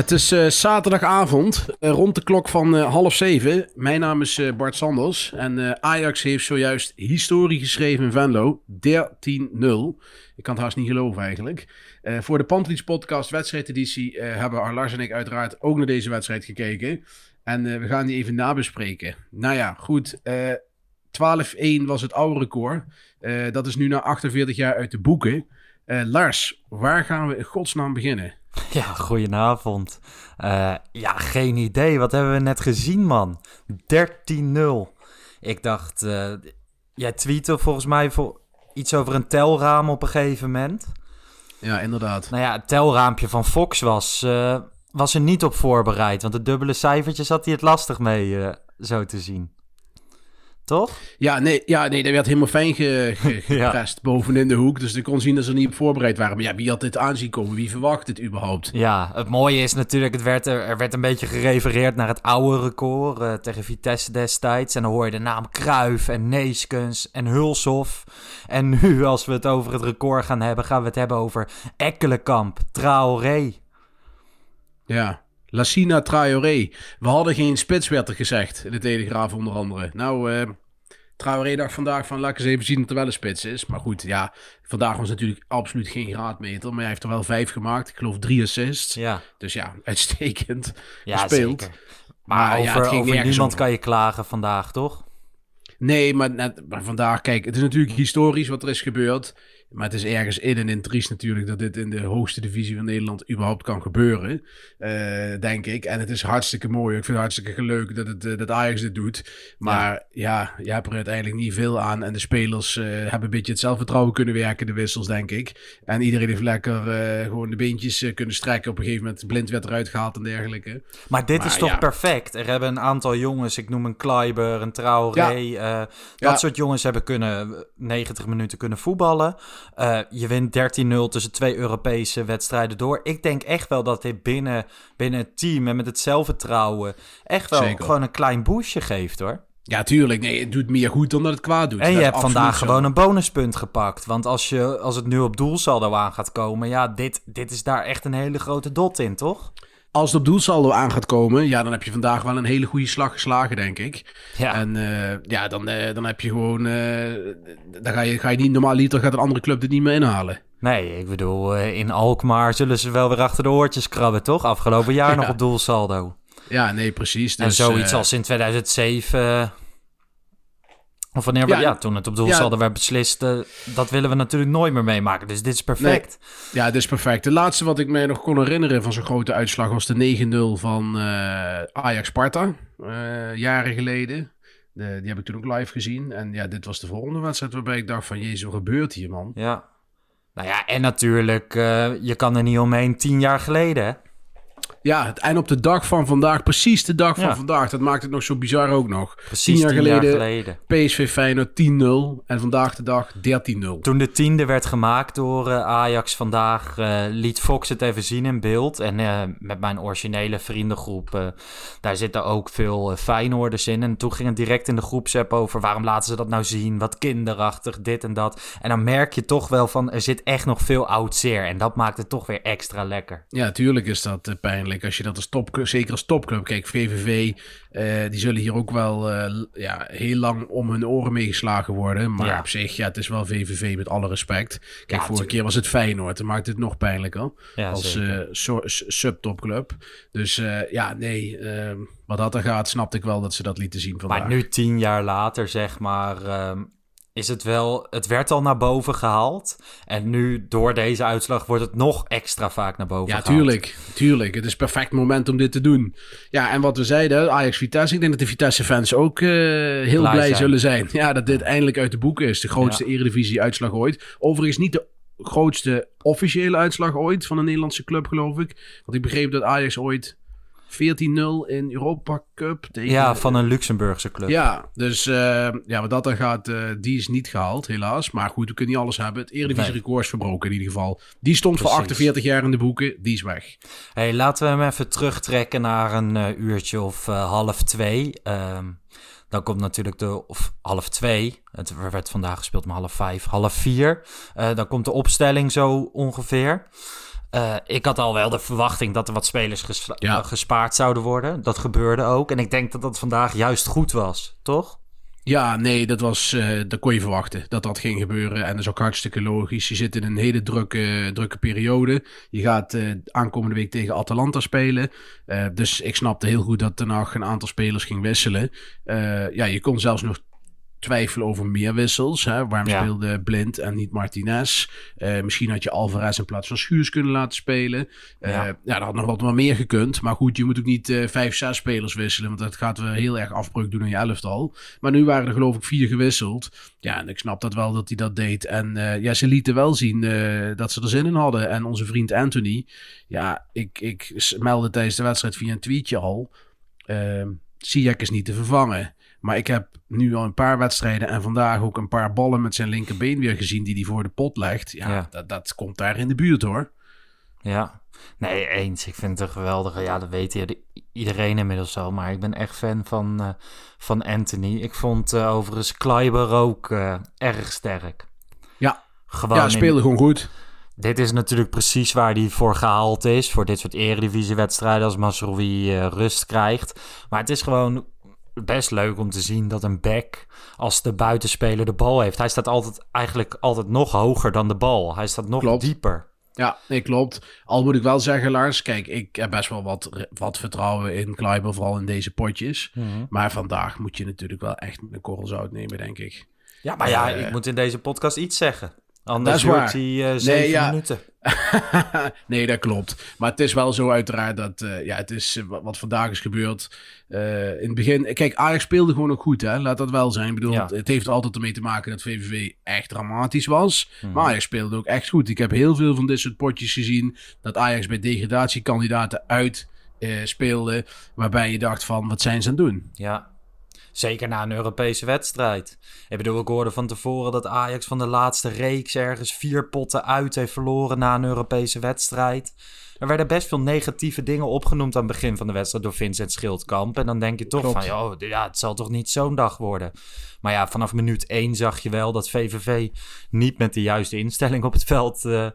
Het is eh, zaterdagavond, eh, rond de klok van eh, half zeven. Mijn naam is Bart Sanders en Ajax heeft zojuist historie geschreven in Venlo. 13-0. Ik kan het haast niet geloven eigenlijk. Voor de Pantelis podcast wedstrijdeditie hebben Lars en ik uiteraard ook naar deze wedstrijd gekeken. En we gaan die even nabespreken. Nou ja, goed. eh 12-1 was het oude record. Dat is nu na 48 jaar uit de boeken. Lars, waar gaan we in godsnaam beginnen? Ja, goedenavond. Eh, ja, geen idee. Wat hebben we net gezien, man? 13-0. Ik dacht, eh, jij tweette volgens mij voor iets over een telraam op een gegeven moment. Ja, inderdaad. Nou ja, het telraampje van Fox was, eh, was er niet op voorbereid. Want de dubbele cijfertjes had hij het lastig mee, zo te zien. Toch? Ja, nee, ja, nee, dat werd helemaal fijn ge, ge- Ja. geprest bovenin de hoek. Dus ik kon zien dat ze er niet op voorbereid waren. Maar ja, wie had dit aanzien komen? Wie verwacht dit überhaupt? Ja, het mooie is natuurlijk, het werd er, er werd een beetje gerefereerd naar het oude record eh, tegen Vitesse destijds. En dan hoor je de naam Kruif en Neeskens en Hulshoff. En nu, als we het over het record gaan hebben, gaan we het hebben over Ekkelenkamp, Traoré. Ja. Lassina Traoré. We hadden geen spits, werd er gezegd. In de Telegraaf onder andere. Nou, eh Traoré dacht vandaag van, laat ik eens even zien of er wel een spits is. Maar goed, ja. Vandaag was natuurlijk absoluut geen graadmeter. Maar hij heeft er wel vijf gemaakt. Ik geloof drie assists. Ja, Dus ja, uitstekend ja gespeeld. zeker. Maar, Maar ja, over, het ging over nergens niemand over. kan je klagen vandaag, toch? Nee, maar, net, maar vandaag, kijk, het is natuurlijk historisch wat er is gebeurd. Maar het is ergens in en in triest natuurlijk dat dit in de hoogste divisie van Nederland überhaupt kan gebeuren. eh, denk ik. En het is hartstikke mooi. Ik vind het hartstikke leuk dat, het, eh, dat Ajax dit doet. Maar ja, je hebt er uiteindelijk niet veel aan. En de spelers eh, hebben een beetje het zelfvertrouwen kunnen werken, de wissels, denk ik. En iedereen heeft lekker gewoon de beentjes kunnen strekken. Op een gegeven moment blind werd eruit gehaald en dergelijke. Maar dit Maar is toch ja. perfect? Er hebben een aantal jongens, ik noem een Kleiber, een Traoré. eh, dat Ja. soort jongens hebben kunnen 90 minuten kunnen voetballen. Eh, je wint 13-0 tussen twee Europese wedstrijden door. Ik denk echt wel dat dit binnen, binnen het team en met het zelfvertrouwen echt wel Zeker. gewoon een klein boostje geeft hoor. Ja, tuurlijk. Nee, het doet meer goed dan dat het kwaad doet. En je hebt vandaag zo. gewoon een bonuspunt gepakt. Want als, je, als het nu op doelsaldo aan gaat komen, ja, dit, dit is daar echt een hele grote dot in, toch? Als het op doelsaldo aan gaat komen, ja, dan heb je vandaag wel een hele goede slag geslagen, denk ik. Ja. En eh, ja, dan, eh, dan heb je gewoon. eh, dan ga je, ga je niet normaal liter gaat een andere club dit niet meer inhalen. Nee, ik bedoel, in Alkmaar zullen ze wel weer achter de oortjes krabben, toch? Afgelopen jaar nog op doelsaldo. Ja, nee, precies. Dus, en zoiets eh, als in 2007... of wanneer we, Ja, ja, toen het op doelsaldo werd beslist, eh, dat willen we natuurlijk nooit meer meemaken. Dus dit is perfect. Ja, dit is perfect. De laatste wat ik mij nog kon herinneren van zo'n grote uitslag was de 9-0 van eh, Ajax-Sparta. eh, jaren geleden. De, die heb ik toen ook live gezien. En ja, dit was de volgende wedstrijd waarbij ik dacht van... Jezus, wat gebeurt hier, man? Ja. Nou ja, en natuurlijk, je kan er niet omheen, tien jaar geleden, hè? Ja, het- en op de dag van vandaag, precies de dag van Ja. vandaag. Dat maakt het nog zo bizar ook nog. Precies Tien jaar geleden, geleden. PSV Feyenoord 10-0 en vandaag de dag 13-0. Toen de tiende werd gemaakt door eh, Ajax vandaag, eh, liet Fox het even zien in beeld. En eh, met mijn originele vriendengroep, daar zitten ook veel Feyenoorders in. En toen ging het direct in de groepsapp over waarom laten ze dat nou zien? Wat kinderachtig, dit en dat. En dan merk je toch wel van, er zit echt nog veel oud zeer. En dat maakt het toch weer extra lekker. Ja, tuurlijk is dat pijnlijk. Als je dat als topclub, zeker als topclub. Kijk, VVV, eh, die zullen hier ook wel eh, ja, heel lang om hun oren meegeslagen worden. Maar Ja. op zich, ja, het is wel VVV met alle respect. Kijk, Ja, vorige tuurlijk. keer was het Feyenoord. Dan maakt het nog pijnlijker Ja, als so- s- subtopclub. Dus ja, nee, eh, wat dat er gaat, snapte ik wel dat ze dat lieten zien vandaag. Maar nu tien jaar later, zeg maar, ehm, is het wel... Het werd al naar boven gehaald. En nu, door deze uitslag, wordt het nog extra vaak naar boven Ja, gehaald. tuurlijk. Tuurlijk. Het is perfect moment om dit te doen. Ja, en wat we zeiden, Ajax-Vitesse. Ik denk dat de Vitesse-fans ook eh, heel blij, Blij zijn. zullen zijn. Ja, dat dit eindelijk uit de boeken is. De grootste eredivisie-uitslag ooit. Overigens niet de grootste officiële uitslag ooit van een Nederlandse club, geloof ik. Want ik begreep dat Ajax ooit 14-0 in Europa Cup tegen... Ja, van een Luxemburgse club. Ja, dus eh, ja, wat dat dan gaat, eh, die is niet gehaald, helaas. Maar goed, we kunnen niet alles hebben. Het Eredivisie-record is verbroken in ieder geval. Die stond voor Precies. 48 jaar in de boeken, die is weg. Hey, laten we hem even terugtrekken naar een eh, uurtje of half twee. Ehm, dan komt natuurlijk de, of half twee. Het werd vandaag gespeeld om half vijf, half vier. Dan komt de opstelling zo ongeveer. Eh, ik had al wel de verwachting dat er wat spelers ges- Ja. eh, gespaard zouden worden. Dat gebeurde ook. En ik denk dat dat vandaag juist goed was, toch? Ja, nee, dat was, eh, dat kon je verwachten dat dat ging gebeuren. En dat is ook hartstikke logisch. Je zit in een hele drukke, drukke periode. Je gaat aankomende week tegen Atalanta spelen. Dus ik snapte heel goed dat nog een aantal spelers ging wisselen. Ja, je kon zelfs nog twijfelen over meer wissels. Hè? Waarom Ja. speelde Blind en niet Martinez? Eh, misschien had je Alvarez in plaats van Schuurs kunnen laten spelen. Eh, Ja. ja. dat had nog wat meer gekund. Maar goed, je moet ook niet eh, vijf, zes spelers wisselen. Want dat gaat weer heel erg afbreuk doen aan je elftal. Maar nu waren er geloof ik vier gewisseld. Ja, en ik snap dat wel dat hij dat deed. En ja, ze lieten wel zien dat ze er zin in hadden. En onze vriend Anthony. Ja, ik, ik meldde tijdens de wedstrijd via een tweetje al. Uh, Ziyech is niet te vervangen. Maar ik heb nu al een paar wedstrijden en vandaag ook een paar ballen met zijn linkerbeen weer gezien die hij voor de pot legt. Ja, Ja. Dat, dat komt daar in de buurt hoor. Ja, nee, eens. Ik vind het een geweldige. Ja, dat weet iedereen inmiddels al. Maar ik ben echt fan van, eh, van Anthony. Ik vond eh, overigens Kleiber ook eh, erg sterk. Ja. Gewoon ja, in- speelde gewoon goed. dit is natuurlijk precies waar hij voor gehaald is. Voor dit soort eredivisiewedstrijden als Masrowi rust krijgt. Maar het is gewoon best leuk om te zien dat een back als de buitenspeler de bal heeft. Hij staat altijd, eigenlijk altijd nog hoger dan de bal. Hij staat nog Klopt. dieper. Ja, nee, klopt. Al moet ik wel zeggen, Lars. Kijk, ik heb best wel wat, wat vertrouwen in Kleiber, vooral in deze potjes. Maar vandaag moet je natuurlijk wel echt een korrel zout nemen, denk ik. Ja, maar ja, Eh, ik moet in deze podcast iets zeggen. Anders waar. hij eh, zeven ja. minuten. nee, dat klopt. Maar het is wel zo uiteraard dat eh, ja, het is eh, wat vandaag is gebeurd. Eh, in het begin, kijk, Ajax speelde gewoon ook goed, hè? laat dat wel zijn. Ik bedoel, Ja. het heeft altijd ermee te maken dat VVV echt dramatisch was. Mhm. Maar Ajax speelde ook echt goed. Ik heb heel veel van dit soort potjes gezien dat Ajax bij degradatiekandidaten uit eh, speelde. Waarbij je dacht van, wat zijn ze aan het doen? Ja, zeker na een Europese wedstrijd. Ik bedoel, ik hoorde van tevoren dat Ajax van de laatste reeks ergens vier potten uit heeft verloren na een Europese wedstrijd. Er werden best veel negatieve dingen opgenoemd aan het begin van de wedstrijd door Vincent Schildkamp. En dan denk je toch Klopt. van, joh, ja, het zal toch niet zo'n dag worden. Maar ja, vanaf minuut één zag je wel dat VVV niet met de juiste instelling op het veld eh,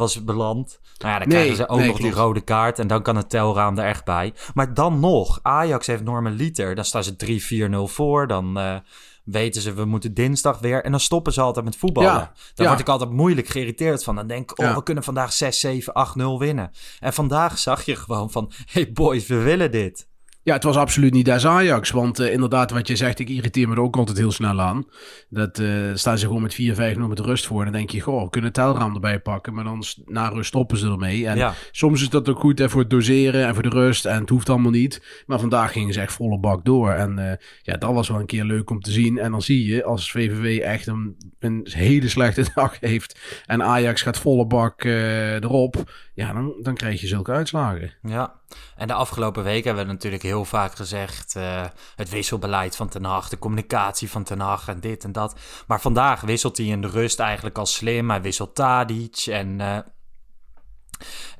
was beland. Nou ja, dan Nee, krijgen ze ook nee, nog die rode kaart en dan kan het telraam er echt bij. Maar dan nog, Ajax heeft normaliter, dan staan ze 3-4-0 voor, dan eh, weten ze we moeten dinsdag weer en dan stoppen ze altijd met voetballen. Ja, Dan ja. word ik altijd moeilijk geïrriteerd van. Dan denk ik, oh, Ja. we kunnen vandaag 6, 7, 8, 0 winnen. En vandaag zag je gewoon van, hey boys, we willen dit. Ja, het was absoluut niet des Ajax. Want eh, inderdaad, wat je zegt, ik irriteer me er ook altijd heel snel aan. Dat eh, staan ze gewoon met 4-5 nog met rust voor. En dan denk je, goh, we kunnen telraam erbij pakken. Maar dan na rust stoppen ze ermee. En Ja. soms is dat ook goed hè, voor het doseren en voor de rust. En het hoeft allemaal niet. Maar vandaag gingen ze echt volle bak door. En eh, ja, dat was wel een keer leuk om te zien. En dan zie je, als VVV echt een, een hele slechte dag heeft. En Ajax gaat volle bak erop. Ja, dan, dan krijg je zulke uitslagen. Ja, en de afgelopen weken hebben we natuurlijk heel vaak gezegd... eh, het wisselbeleid van Ten Hag, de communicatie van Ten Hag en dit en dat. Maar vandaag wisselt hij in de rust eigenlijk al slim. Hij wisselt Tadic en... eh,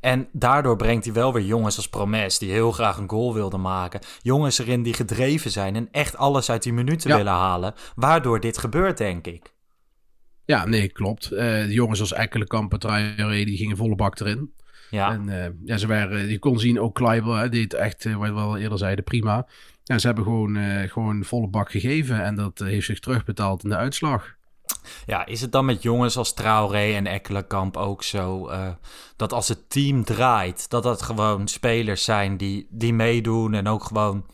en daardoor brengt hij wel weer jongens als Promes... die heel graag een goal wilden maken. Jongens erin die gedreven zijn en echt alles uit die minuten Ja. willen halen. Waardoor dit gebeurt, denk ik. Ja, nee, klopt. Eh, de jongens als Ekkelenkamp en Traoré, die gingen volle bak erin. Ja. En eh, ja, ze waren, je kon zien, ook Kleiber deed echt, eh, wat we al eerder zeiden, prima. Ja, ze hebben gewoon, eh, gewoon volle bak gegeven en dat heeft zich terugbetaald in de uitslag. Ja, is het dan met jongens als Traoré en Ekkelenkamp ook zo... dat als het team draait, dat dat gewoon spelers zijn die, die meedoen... en ook gewoon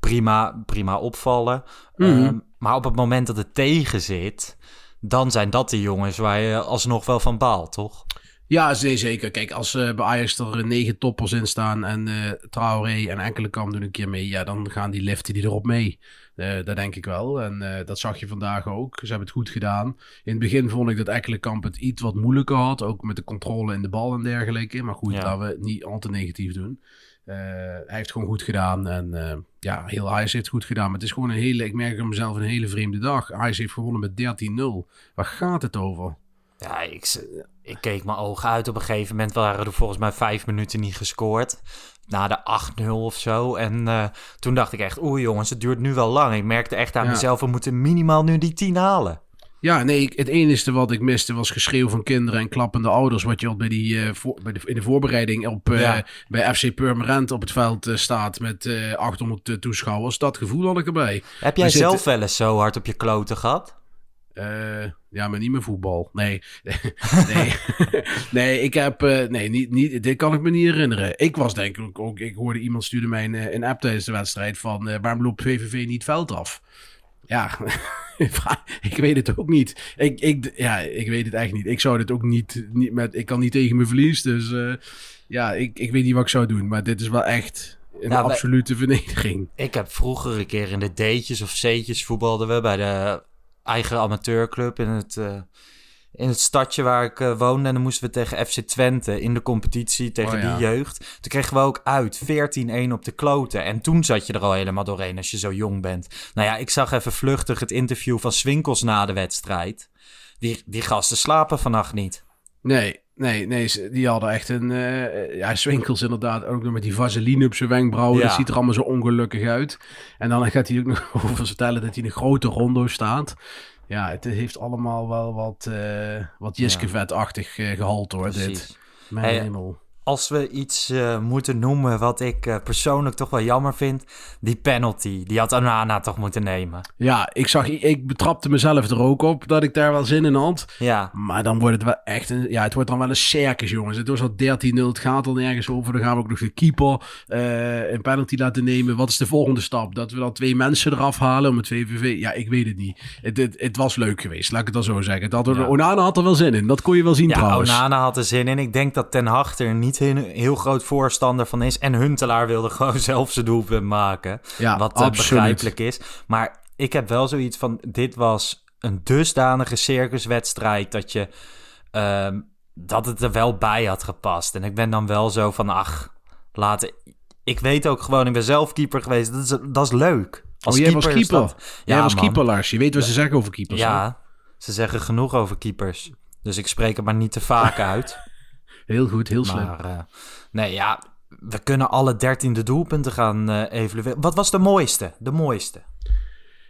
prima, prima opvallen. Mhm. Ehm, maar op het moment dat het tegen zit... dan zijn dat de jongens waar je alsnog wel van baalt, toch? Ja, zeker. Kijk, als eh, bij Ajax er negen toppers in staan en eh Traoré en enkele kan doen een keer mee, ja, dan gaan die liften die erop mee. Eh, dat denk ik wel. En eh, dat zag je vandaag ook. Ze hebben het goed gedaan. In het begin vond ik dat Ekkelenkamp het iets wat moeilijker had. Ook met de controle in de bal en dergelijke. Maar goed, Ja. laten we het niet al te negatief doen. Eh, hij heeft gewoon goed gedaan. En eh, ja, heel Ajax heeft goed gedaan. Maar het is gewoon een hele, ik merk aan mezelf, een hele vreemde dag. Ajax heeft gewonnen met 13-0. Waar gaat het over? Ja, ik, ik keek mijn ogen uit. Op een gegeven moment waren er volgens mij vijf minuten niet gescoord. Na de 8-0 of zo. En eh, toen dacht ik echt, oeh jongens, het duurt nu wel lang. Ik merkte echt aan Ja. mezelf, we moeten minimaal nu die 10 halen. Ja, nee, ik- het enige wat ik miste was geschreeuw van kinderen en klappende ouders. Wat je al bij die, eh, voor, bij de, in de voorbereiding op, eh, Ja. bij FC Purmerend op het veld staat met eh 800 toeschouwers. Dat gevoel had ik erbij. Heb jij We zelf zitten- wel eens zo hard op je kloten gehad? Eh, ja, maar niet meer voetbal. Nee. nee. nee, ik heb. eh, nee, niet, niet, dit kan ik me niet herinneren. Ik was denk ik ook. Ik hoorde iemand stuurde mij een, eh, een app tijdens de wedstrijd van. waarom loopt VVV niet veld af? Ja, ik weet het ook niet. Ik, ik, ja, ik weet het echt niet. Ik zou dit ook niet, niet met. Ik kan niet tegen mijn verlies. Dus ja, ik, ik weet niet wat ik zou doen. Maar dit is wel echt een Nou, wij- absolute vernedering. Ik heb vroeger een keer in de D'tjes of C'tjes voetbalden we bij de eigen amateurclub in het, eh, in het stadje waar ik eh, woonde. En dan moesten we tegen FC Twente in de competitie tegen Oh ja. die jeugd. Toen kregen we ook uit 14-1 op de kloten. En toen zat je er al helemaal doorheen als je zo jong bent. Nou ja, ik zag even vluchtig het interview van Swinkels na de wedstrijd. Die, die gasten slapen vannacht niet. Nee, nee, nee. Die hadden echt een... eh ja, Swinkels inderdaad. Ook nog met die vaseline op zijn wenkbrauwen. Ja. Dat ziet er allemaal zo ongelukkig uit. En dan gaat hij ook nog over vertellen dat hij in een grote rondo staat. Ja, het heeft allemaal wel wat, eh wat Jiske-vet-achtig eh, gehalte hoor, dit. Mijn Hey, hemel. Als we iets eh, moeten noemen wat ik eh, persoonlijk toch wel jammer vind, die penalty, die had Onana toch moeten nemen. Ja, ik zag... Ik betrapte mezelf er ook op dat ik daar wel zin in had. Ja, Maar dan wordt het wel echt een... Ja, het wordt dan wel een circus, jongens. Het was al 13-0. Het gaat al nergens over. Dan gaan we ook nog de keeper eh, een penalty laten nemen. Wat is de volgende stap? Dat we dan twee mensen eraf halen om het VVV... Ja, ik weet het niet. Het, het, het was leuk geweest, laat ik het dan zo zeggen. Dat, Ja. Onana had er wel zin in. Dat kon je wel zien ja trouwens. Onana had er zin in. Ik denk dat Ten Hag er niet een heel groot voorstander van is. En Huntelaar wilde gewoon zelf zijn doelpunt maken. Ja, wat eh, absoluut. begrijpelijk is. Maar ik heb wel zoiets van, dit was een dusdanige circuswedstrijd dat je... ehm, dat het er wel bij had gepast. En ik ben dan wel zo van, ach, laten... Ik weet ook gewoon, ik ben zelf keeper geweest. Dat is, dat is leuk. Als Oh, jij was is keeper. dat- Jij Ja, was man. keeper, Lars. Je weet wat ze zeggen over keepers. Ja, ze zeggen genoeg over keepers. Dus ik spreek het maar niet te vaak uit. Heel goed, heel slim. Maar eh, nee, ja, we kunnen alle dertiende doelpunten gaan eh evalueren. Wat was de mooiste? De mooiste.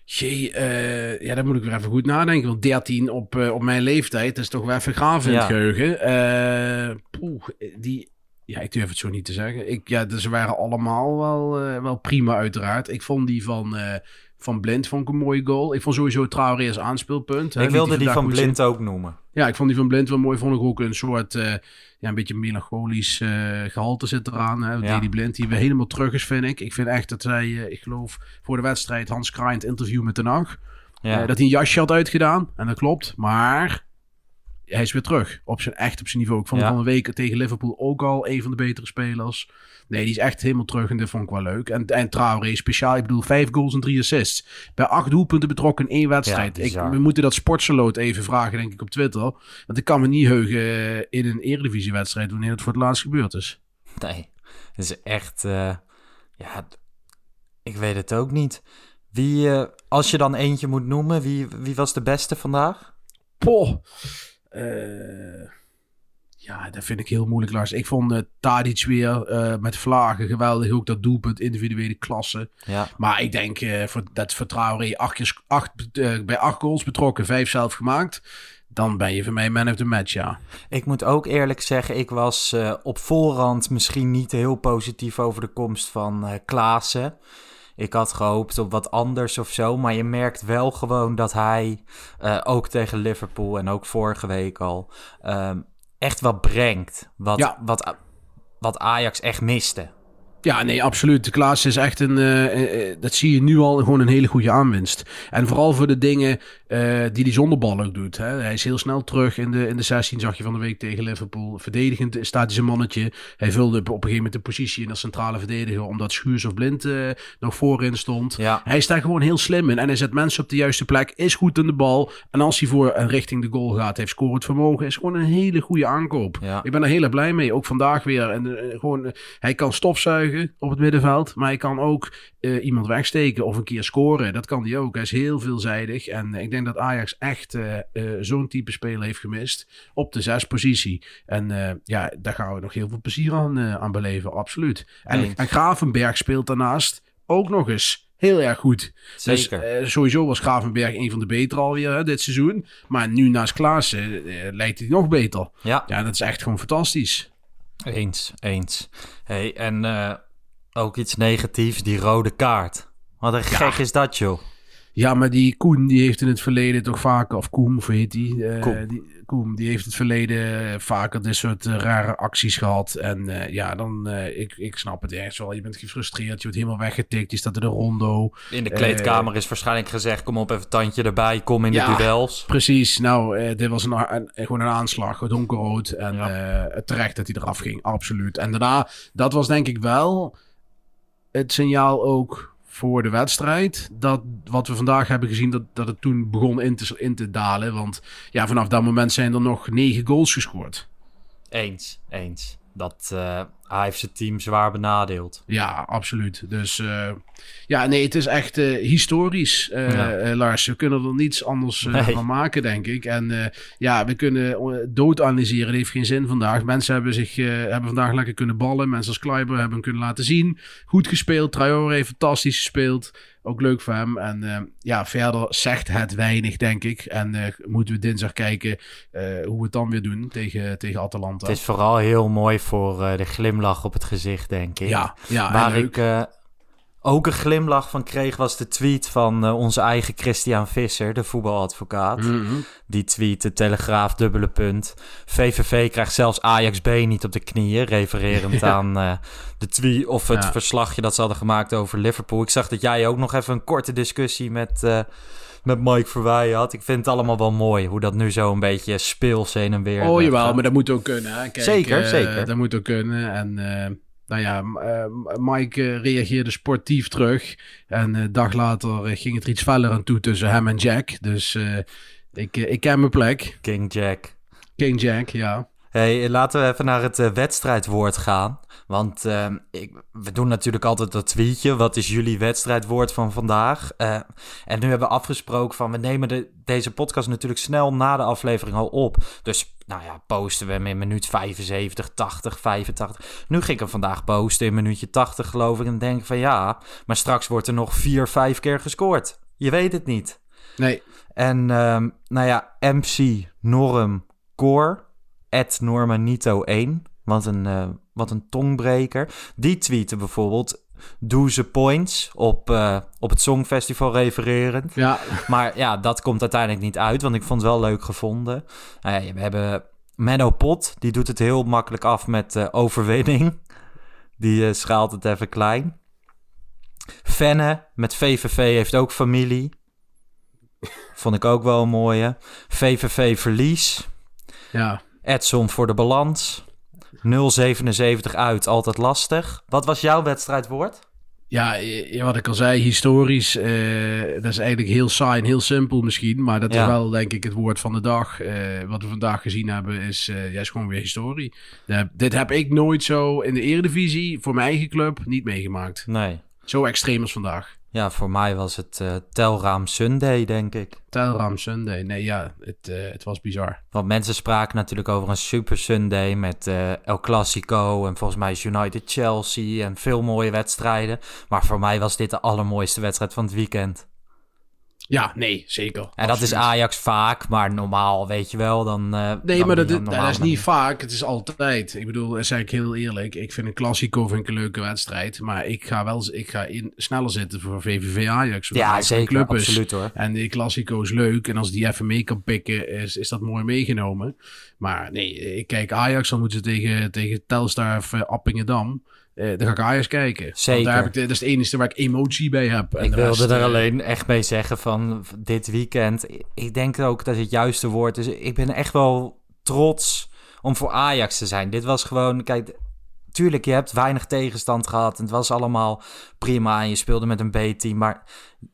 Jee, eh, ja, daar moet ik weer even goed nadenken. Want 13 op, eh, op mijn leeftijd, is toch wel even graven in Ja. het geheugen. Eh, poeh, die, ja, ik durf het zo niet te zeggen. Ik, ja, dus ze waren allemaal wel, eh, wel prima uiteraard. Ik vond die van, eh, van Blind vond ik een mooie goal. Ik vond sowieso Traoré als aanspeelpunt. ik wilde die van zien. Blind ook noemen. Ja, ik vond die van Blind wel mooi. Vond ik ook een soort, eh, ja, een beetje melancholisch eh, gehalte zit eraan. Hè? Ja. Deli Blind, die weer helemaal terug is, vind ik. Ik vind echt dat zij, eh, ik geloof, voor de wedstrijd Hans Kraaij het interview met Den Haag. Ja. dat hij een jasje had uitgedaan. En dat klopt. Maar hij is weer terug. Op zijn, echt op zijn niveau. Ik vond Ja. hem van een week tegen Liverpool ook al een van de betere spelers. Nee, die is echt helemaal terug en dat vond ik wel leuk. En, en Traoré speciaal, ik bedoel, vijf goals en drie assists. Bij acht doelpunten betrokken in één wedstrijd. Ja, ik, we moeten dat sportseloot even vragen, denk ik, op Twitter. Want ik kan me niet heugen eh, in een eredivisiewedstrijd wanneer het voor het laatst gebeurd is. Nee, het is echt... eh, ja, ik weet het ook niet. Wie, eh, als je dan eentje moet noemen, wie, wie was de beste vandaag? Poh. Eh, ja, dat vind ik heel moeilijk, Lars. Ik vond uh, Tadic weer eh, met vlagen geweldig. Ook dat doelpunt, individuele klasse. Ja, Maar ik denk eh, voor, dat Traoré acht keer, acht, eh, bij acht goals betrokken, vijf zelf gemaakt. dan ben je voor mij man of the match, ja. Ik moet ook eerlijk zeggen, ik was op voorhand misschien niet heel positief over de komst van Klaassen. Ik had gehoopt op wat anders of zo. Maar je merkt wel gewoon dat hij uh, ook tegen Liverpool en ook vorige week al um, echt wat brengt. Wat, ja. wat, wat Ajax echt miste. Ja, nee, absoluut. De Klaas is echt een, uh, dat zie je nu al, gewoon een hele goede aanwinst. En vooral voor de dingen uh, die hij zonder bal ook doet. Hè. Hij is heel snel terug in de, in de 16, zag je van de week tegen Liverpool. Verdedigend staat hij zijn mannetje. Hij vulde op een gegeven moment de positie in als centrale verdediger, omdat Schuurs of Blind uh, nog voorin stond. Ja. Hij is daar gewoon heel slim in. En hij zet mensen op de juiste plek, is goed in de bal. En als hij voor en richting de goal gaat, heeft scorend vermogen. Is gewoon een hele goede aankoop. Ja. Ik ben er heel erg blij mee. Ook vandaag weer. En gewoon, hij kan stofzuigen op het middenveld. Maar hij kan ook uh, iemand wegsteken of een keer scoren. Dat kan hij ook. Hij is heel veelzijdig. En ik denk dat Ajax echt uh, uh, zo'n type speler heeft gemist. Op de zespositie. En ja, daar gaan we nog heel veel plezier aan, aan beleven. Absoluut. En, en Gravenberg speelt daarnaast ook nog eens heel erg goed. Zeker. Dus, uh, sowieso was Gravenberg een van de betere alweer hè, dit seizoen. Maar nu naast Klaassen uh, lijkt hij nog beter. Ja. ja, dat is echt gewoon fantastisch. Eens, eens. Hey, en uh, ook iets negatiefs, die rode kaart. Wat een gek is dat, joh. Ja, maar die Koen, die heeft in het verleden toch vaker, of Koen, of heet die? Uh, Koen. die? Die heeft het verleden vaker dit soort uh, rare acties gehad. En uh, ja, dan, ik, ik snap het ergens wel. Je bent gefrustreerd, je wordt helemaal weggetikt, je staat in de rondo. In de kleedkamer is waarschijnlijk gezegd, kom op even tandje erbij, kom in ja, de duels. Precies, nou, dit was een, een, gewoon een aanslag, donkerrood. En ja. terecht dat hij eraf ging, absoluut. En daarna, dat was denk ik wel het signaal ook voor de wedstrijd. Dat wat we vandaag hebben gezien, dat, dat het toen begon in te, in te dalen. Want ja, vanaf dat moment zijn er nog negen goals gescoord. Eens, eens. Dat uh, hij heeft zijn team zwaar benadeeld. Ja, absoluut. Dus uh, ja, nee, het is echt uh, historisch, ja. Lars. We kunnen er niets anders nee. van maken, denk ik. En ja, we kunnen dood analyseren. Dat heeft geen zin vandaag. Mensen hebben zich hebben vandaag lekker kunnen ballen. Mensen als Kleiber hebben hem kunnen laten zien. Goed gespeeld. Traoré heeft fantastisch gespeeld. Ook leuk voor hem. En uh, ja, verder zegt het weinig, denk ik. En uh, moeten we dinsdag kijken uh, hoe we het dan weer doen tegen, tegen Atalanta. Het is vooral heel mooi voor de glimlach op het gezicht, denk ik. Ja, ja Waar ik ook een glimlach van kreeg, was de tweet van onze eigen Christian Visser, de voetbaladvocaat. Mm -hmm. Die tweet, de Telegraaf, dubbele punt. VVV krijgt zelfs Ajax B niet op de knieën, refererend ja. aan de tweet of het ja. verslagje dat ze hadden gemaakt over Liverpool. Ik zag dat jij ook nog even een korte discussie met, uh, met Mike Verwij had. Ik vind het allemaal wel mooi hoe dat nu zo een beetje speels heen en weer. Oh jawel, maar dat moet ook kunnen. Hè? Kijk, zeker, zeker. Dat moet ook kunnen. En nou ja, Mike reageerde sportief terug. En een dag later ging het er iets feller aan toe tussen hem en Jack. Dus ik, ik ken mijn plek. King Jack. King Jack, ja. Hey, laten we even naar het uh, wedstrijdwoord gaan. Want uh, ik, we doen natuurlijk altijd dat tweetje. Wat is jullie wedstrijdwoord van vandaag? Uh, en nu hebben we afgesproken van we nemen de, deze podcast natuurlijk snel na de aflevering al op. Dus nou ja, posten we hem in minuut 75, 80, 85. Nu ging ik hem vandaag posten in minuutje 80 geloof ik. En denk van ja, maar straks wordt er nog 4, 5 keer gescoord. Je weet het niet. Nee. En um, nou ja, MC, Norm, Core... Normanito1. Wat een, uh, wat een tongbreker. Die tweeten bijvoorbeeld. Doe ze points op, uh, op het Songfestival refererend. Ja. Maar ja, dat komt uiteindelijk niet uit. Want ik vond het wel leuk gevonden. Uh, we hebben Menno Pot. Die doet het heel makkelijk af met overwinning. Die schaalt het even klein. Fenne met VVV heeft ook familie. Vond ik ook wel een mooie. VVV verlies. Ja. Edson voor de balans. 0,77 uit, altijd lastig. Wat was jouw wedstrijdwoord? Ja, wat ik al zei, historisch. Uh, dat is eigenlijk heel saai en heel simpel misschien. Maar dat ja. is wel, denk ik, het woord van de dag. Uh, wat we vandaag gezien hebben, is, uh, ja, is gewoon weer historie. De, dit heb ik nooit zo in de Eredivisie, voor mijn eigen club, niet meegemaakt. Nee. Zo extreem als vandaag. Ja, voor mij was het uh, Telraam Sunday, denk ik. Telraam Sunday. Nee, ja, het, uh, het was bizar. Want mensen spraken natuurlijk over een Super Sunday met uh, El Clasico en volgens mij United Chelsea en veel mooie wedstrijden. Maar voor mij was dit de allermooiste wedstrijd van het weekend. Ja, nee, zeker. En dat is. Ajax vaak, maar normaal, weet je wel, dan... eh, Nee, dan maar dat, niet dat, is niet vaak. Het is altijd. Ik bedoel, dat zeg ik heel eerlijk. Ik vind een Classico vind ik een leuke wedstrijd. Maar ik ga wel ik ga in, sneller zitten voor VVV Ajax. Ja, zeker, club is. absoluut hoor. En die Classico is leuk. En als die even mee kan pikken, is, is dat mooi meegenomen. Maar nee, ik kijk Ajax. Dan moeten ze tegen, tegen Telstar of eh, Appingedam. Eh, dan ga ik Ajax kijken. Zeker. Daar heb ik, de- dat is het enige waar ik emotie bij heb. En Ik de wilde rest, er eh, alleen echt mee zeggen van dit weekend. Ik denk ook dat het juiste woord is. Ik ben echt wel trots om voor Ajax te zijn. Dit was gewoon, kijk, tuurlijk, je hebt weinig tegenstand gehad. En het was allemaal prima en je speelde met een B-team. Maar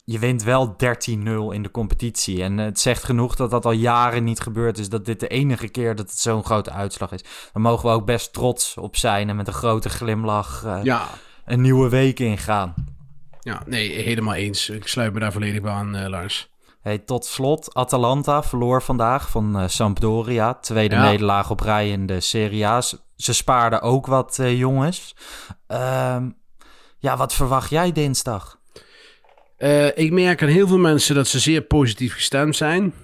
je wint wel 13-0 in de competitie. En het zegt genoeg dat dat al jaren niet gebeurd is. Dat dit de enige keer dat het zo'n grote uitslag is. Daar mogen we ook best trots op zijn en met een grote glimlach eh, Ja, een nieuwe week ingaan. ja, nee, helemaal eens. Ik sluit me daar volledig bij aan, eh, Lars. Hey, tot slot, Atalanta verloor vandaag van eh, Sampdoria. Tweede Ja. nederlaag op rij in de Serie A. Ze- Ze spaarden ook wat eh, jongens. Ehm, ja, wat verwacht jij dinsdag? Eh, ik merk aan heel veel mensen dat ze zeer positief gestemd zijn.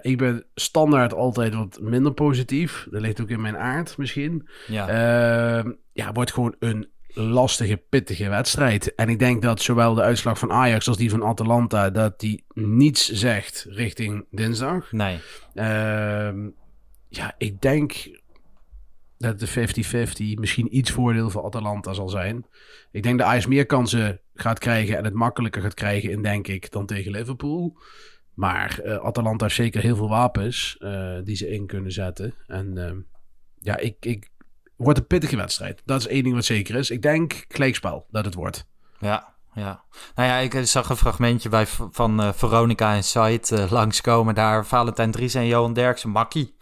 Ik ben standaard altijd wat minder positief. Dat ligt ook in mijn aard misschien. Ja, Eh, ja, wordt gewoon een lastige, pittige wedstrijd. En ik denk dat zowel de uitslag van Ajax als die van Atalanta... dat die niets zegt richting dinsdag. nee. Ehm, ja, ik denk dat de 50-50 misschien iets voordeel voor Atalanta zal zijn. Ik denk dat Ajax meer kansen gaat krijgen en het makkelijker gaat krijgen in, denk ik, dan tegen Liverpool. Maar eh, Atalanta heeft zeker heel veel wapens eh, die ze in kunnen zetten. En ehm, ja, ik, ik wordt een pittige wedstrijd. Dat is één ding wat zeker is. Ik denk gelijkspel dat het wordt. Ja, ja. Nou ja, ik eh, zag een fragmentje bij, van eh, Veronica en Site eh, langskomen. Daar Valentijn Dries en Johan Derksen, makkie.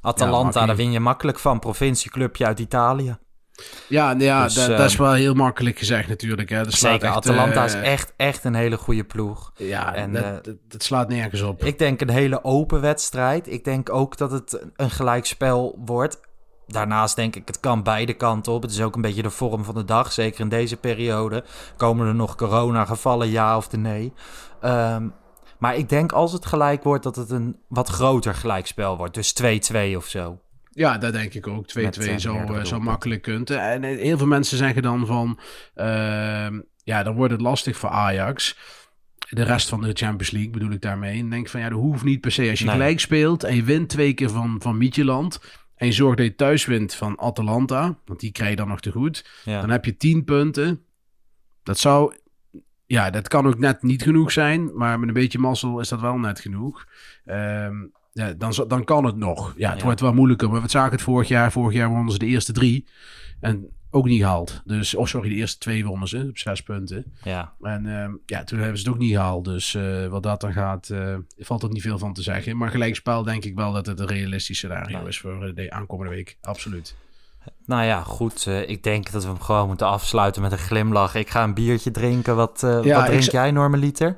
Atalanta, makkie. daar win je makkelijk van. Provincieclubje uit Italië. Ja, nou ja Dus, dat, dat is wel heel makkelijk gezegd natuurlijk. Hè. Dat Zeker, echt, Atalanta is echt, echt een hele goede ploeg. Ja, En, dat, dat, dat slaat nergens op. Ik denk een hele open wedstrijd. Ik denk ook dat het een gelijkspel wordt. Daarnaast denk ik, het kan beide kanten op. Het is ook een beetje de vorm van de dag. Zeker in deze periode. Komen er nog coronagevallen, ja of de nee? Ehm, maar ik denk als het gelijk wordt, dat het een wat groter gelijkspel wordt. Dus 2-2 of zo. Ja, dat denk ik ook. 2-2 Met, eh, meerdere eh, doelpunten. makkelijk kunnen. En eh, heel veel mensen zeggen dan van... ehm, ja, dan wordt het lastig voor Ajax. De rest van de Champions League bedoel ik daarmee. En denk van, ja, dat hoeft niet per se. Als je Nee. gelijk speelt en je wint twee keer van, van Midtjylland... en je zorgt dat je thuis wint van Atalanta... want die krijg je dan nog te goed... Ja. dan heb je 10 punten. Dat zou... Ja, dat kan ook net niet genoeg zijn... maar met een beetje mazzel is dat wel net genoeg. Ehm, ja, dan, dan kan het nog. Ja, het Ja. wordt wel moeilijker. Maar we zagen het vorig jaar. Vorig jaar wonnen ze de eerste drie. En ook niet gehaald. Dus, oh sorry, de eerste twee wonnen ze op zes punten. ja. En ehm, ja, toen hebben ze het ook niet gehaald. Dus eh, wat dat dan gaat, eh, valt er niet veel van te zeggen. Maar gelijkspel denk ik wel dat het een realistisch scenario is voor eh, de aankomende week. Absoluut. Nou ja, goed. ik denk dat we hem gewoon moeten afsluiten met een glimlach. Ik ga een biertje drinken. Wat, Ja, wat drink jij, normaliter?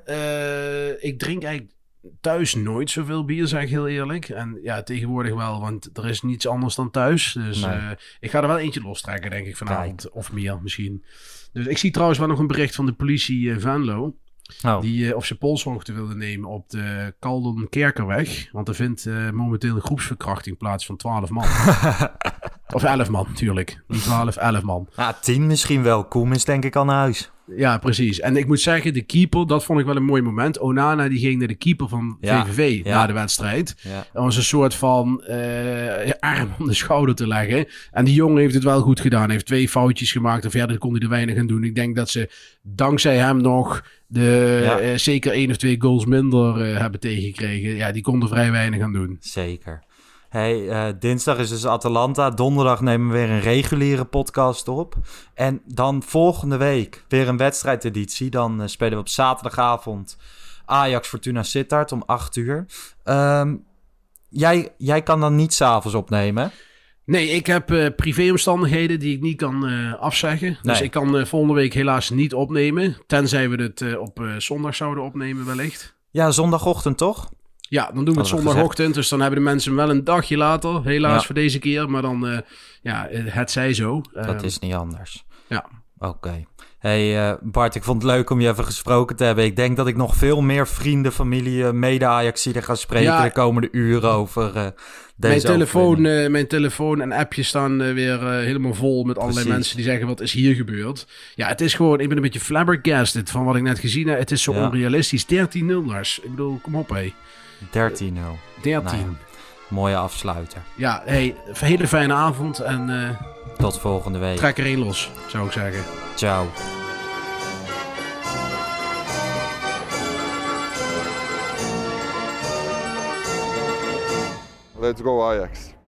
Ik drink eigenlijk thuis nooit zoveel bier, zeg ik heel eerlijk. En ja, tegenwoordig wel, want er is niets anders dan thuis. Dus Nee. eh, ik ga er wel eentje lostrekken, denk ik, vanavond. Of meer misschien. Dus ik zie trouwens wel nog een bericht van de politie eh, Venlo. Oh, Die eh, op zijn polshoogte wilde nemen op de Kaldon Kerkerweg. Want er vindt momenteel een groepsverkrachting plaats van 12 man. of 11 man, natuurlijk. Niet 12, 11 man. ja, tien misschien wel. Koem is denk ik al naar huis. Ja, precies. En ik moet zeggen, de keeper, dat vond ik wel een mooi moment. Onana die ging naar de keeper van Ja, VVV ja. na de wedstrijd. Ja. Dat was een soort van eh, arm om de schouder te leggen. En die jongen heeft het wel goed gedaan. Hij heeft twee foutjes gemaakt en verder kon hij er weinig aan doen. Ik denk dat ze dankzij hem nog de, Ja. eh, zeker één of twee goals minder eh, hebben tegengekregen. Ja, die konden vrij weinig aan doen. Zeker. Hey, eh, dinsdag is dus Atalanta. Donderdag nemen we weer een reguliere podcast op. En dan volgende week weer een wedstrijdeditie. Dan eh, spelen we op zaterdagavond Ajax Fortuna Sittard om 8 uur. Ehm, jij, jij kan dan niet s'avonds opnemen. Nee, ik heb eh, privéomstandigheden die ik niet kan afzeggen. Dus Nee. ik kan volgende week helaas niet opnemen. Tenzij we het op zondag zouden opnemen wellicht. Ja, zondagochtend toch? Ja, dan doen we het zondagochtend. Dus dan hebben de mensen wel een dagje later. Helaas Ja. voor deze keer. Maar dan, eh, ja, eh, het zij zo. Dat Eh, is niet anders. Ja. Oké. Hey uh, Bart, ik vond het leuk om je even gesproken te hebben. Ik denk dat ik nog veel meer vrienden, familie, eh, mede-Ajaxiden ga spreken ja, de komende uren over uh, deze mijn telefoon, uh, mijn telefoon en appjes staan weer helemaal vol met allerlei mensen die zeggen wat is hier gebeurd. Ja, het is gewoon, ik ben een beetje flabbergasted van wat ik net gezien heb. Het is zo ja. onrealistisch. 13-0 Lars. Ik bedoel, kom op hé. 13-0. 13. Nou, mooie afsluiter. Ja, hey, hele fijne avond en... Tot volgende week. Trek er één los, zou ik zeggen. Ciao. Let's go Ajax.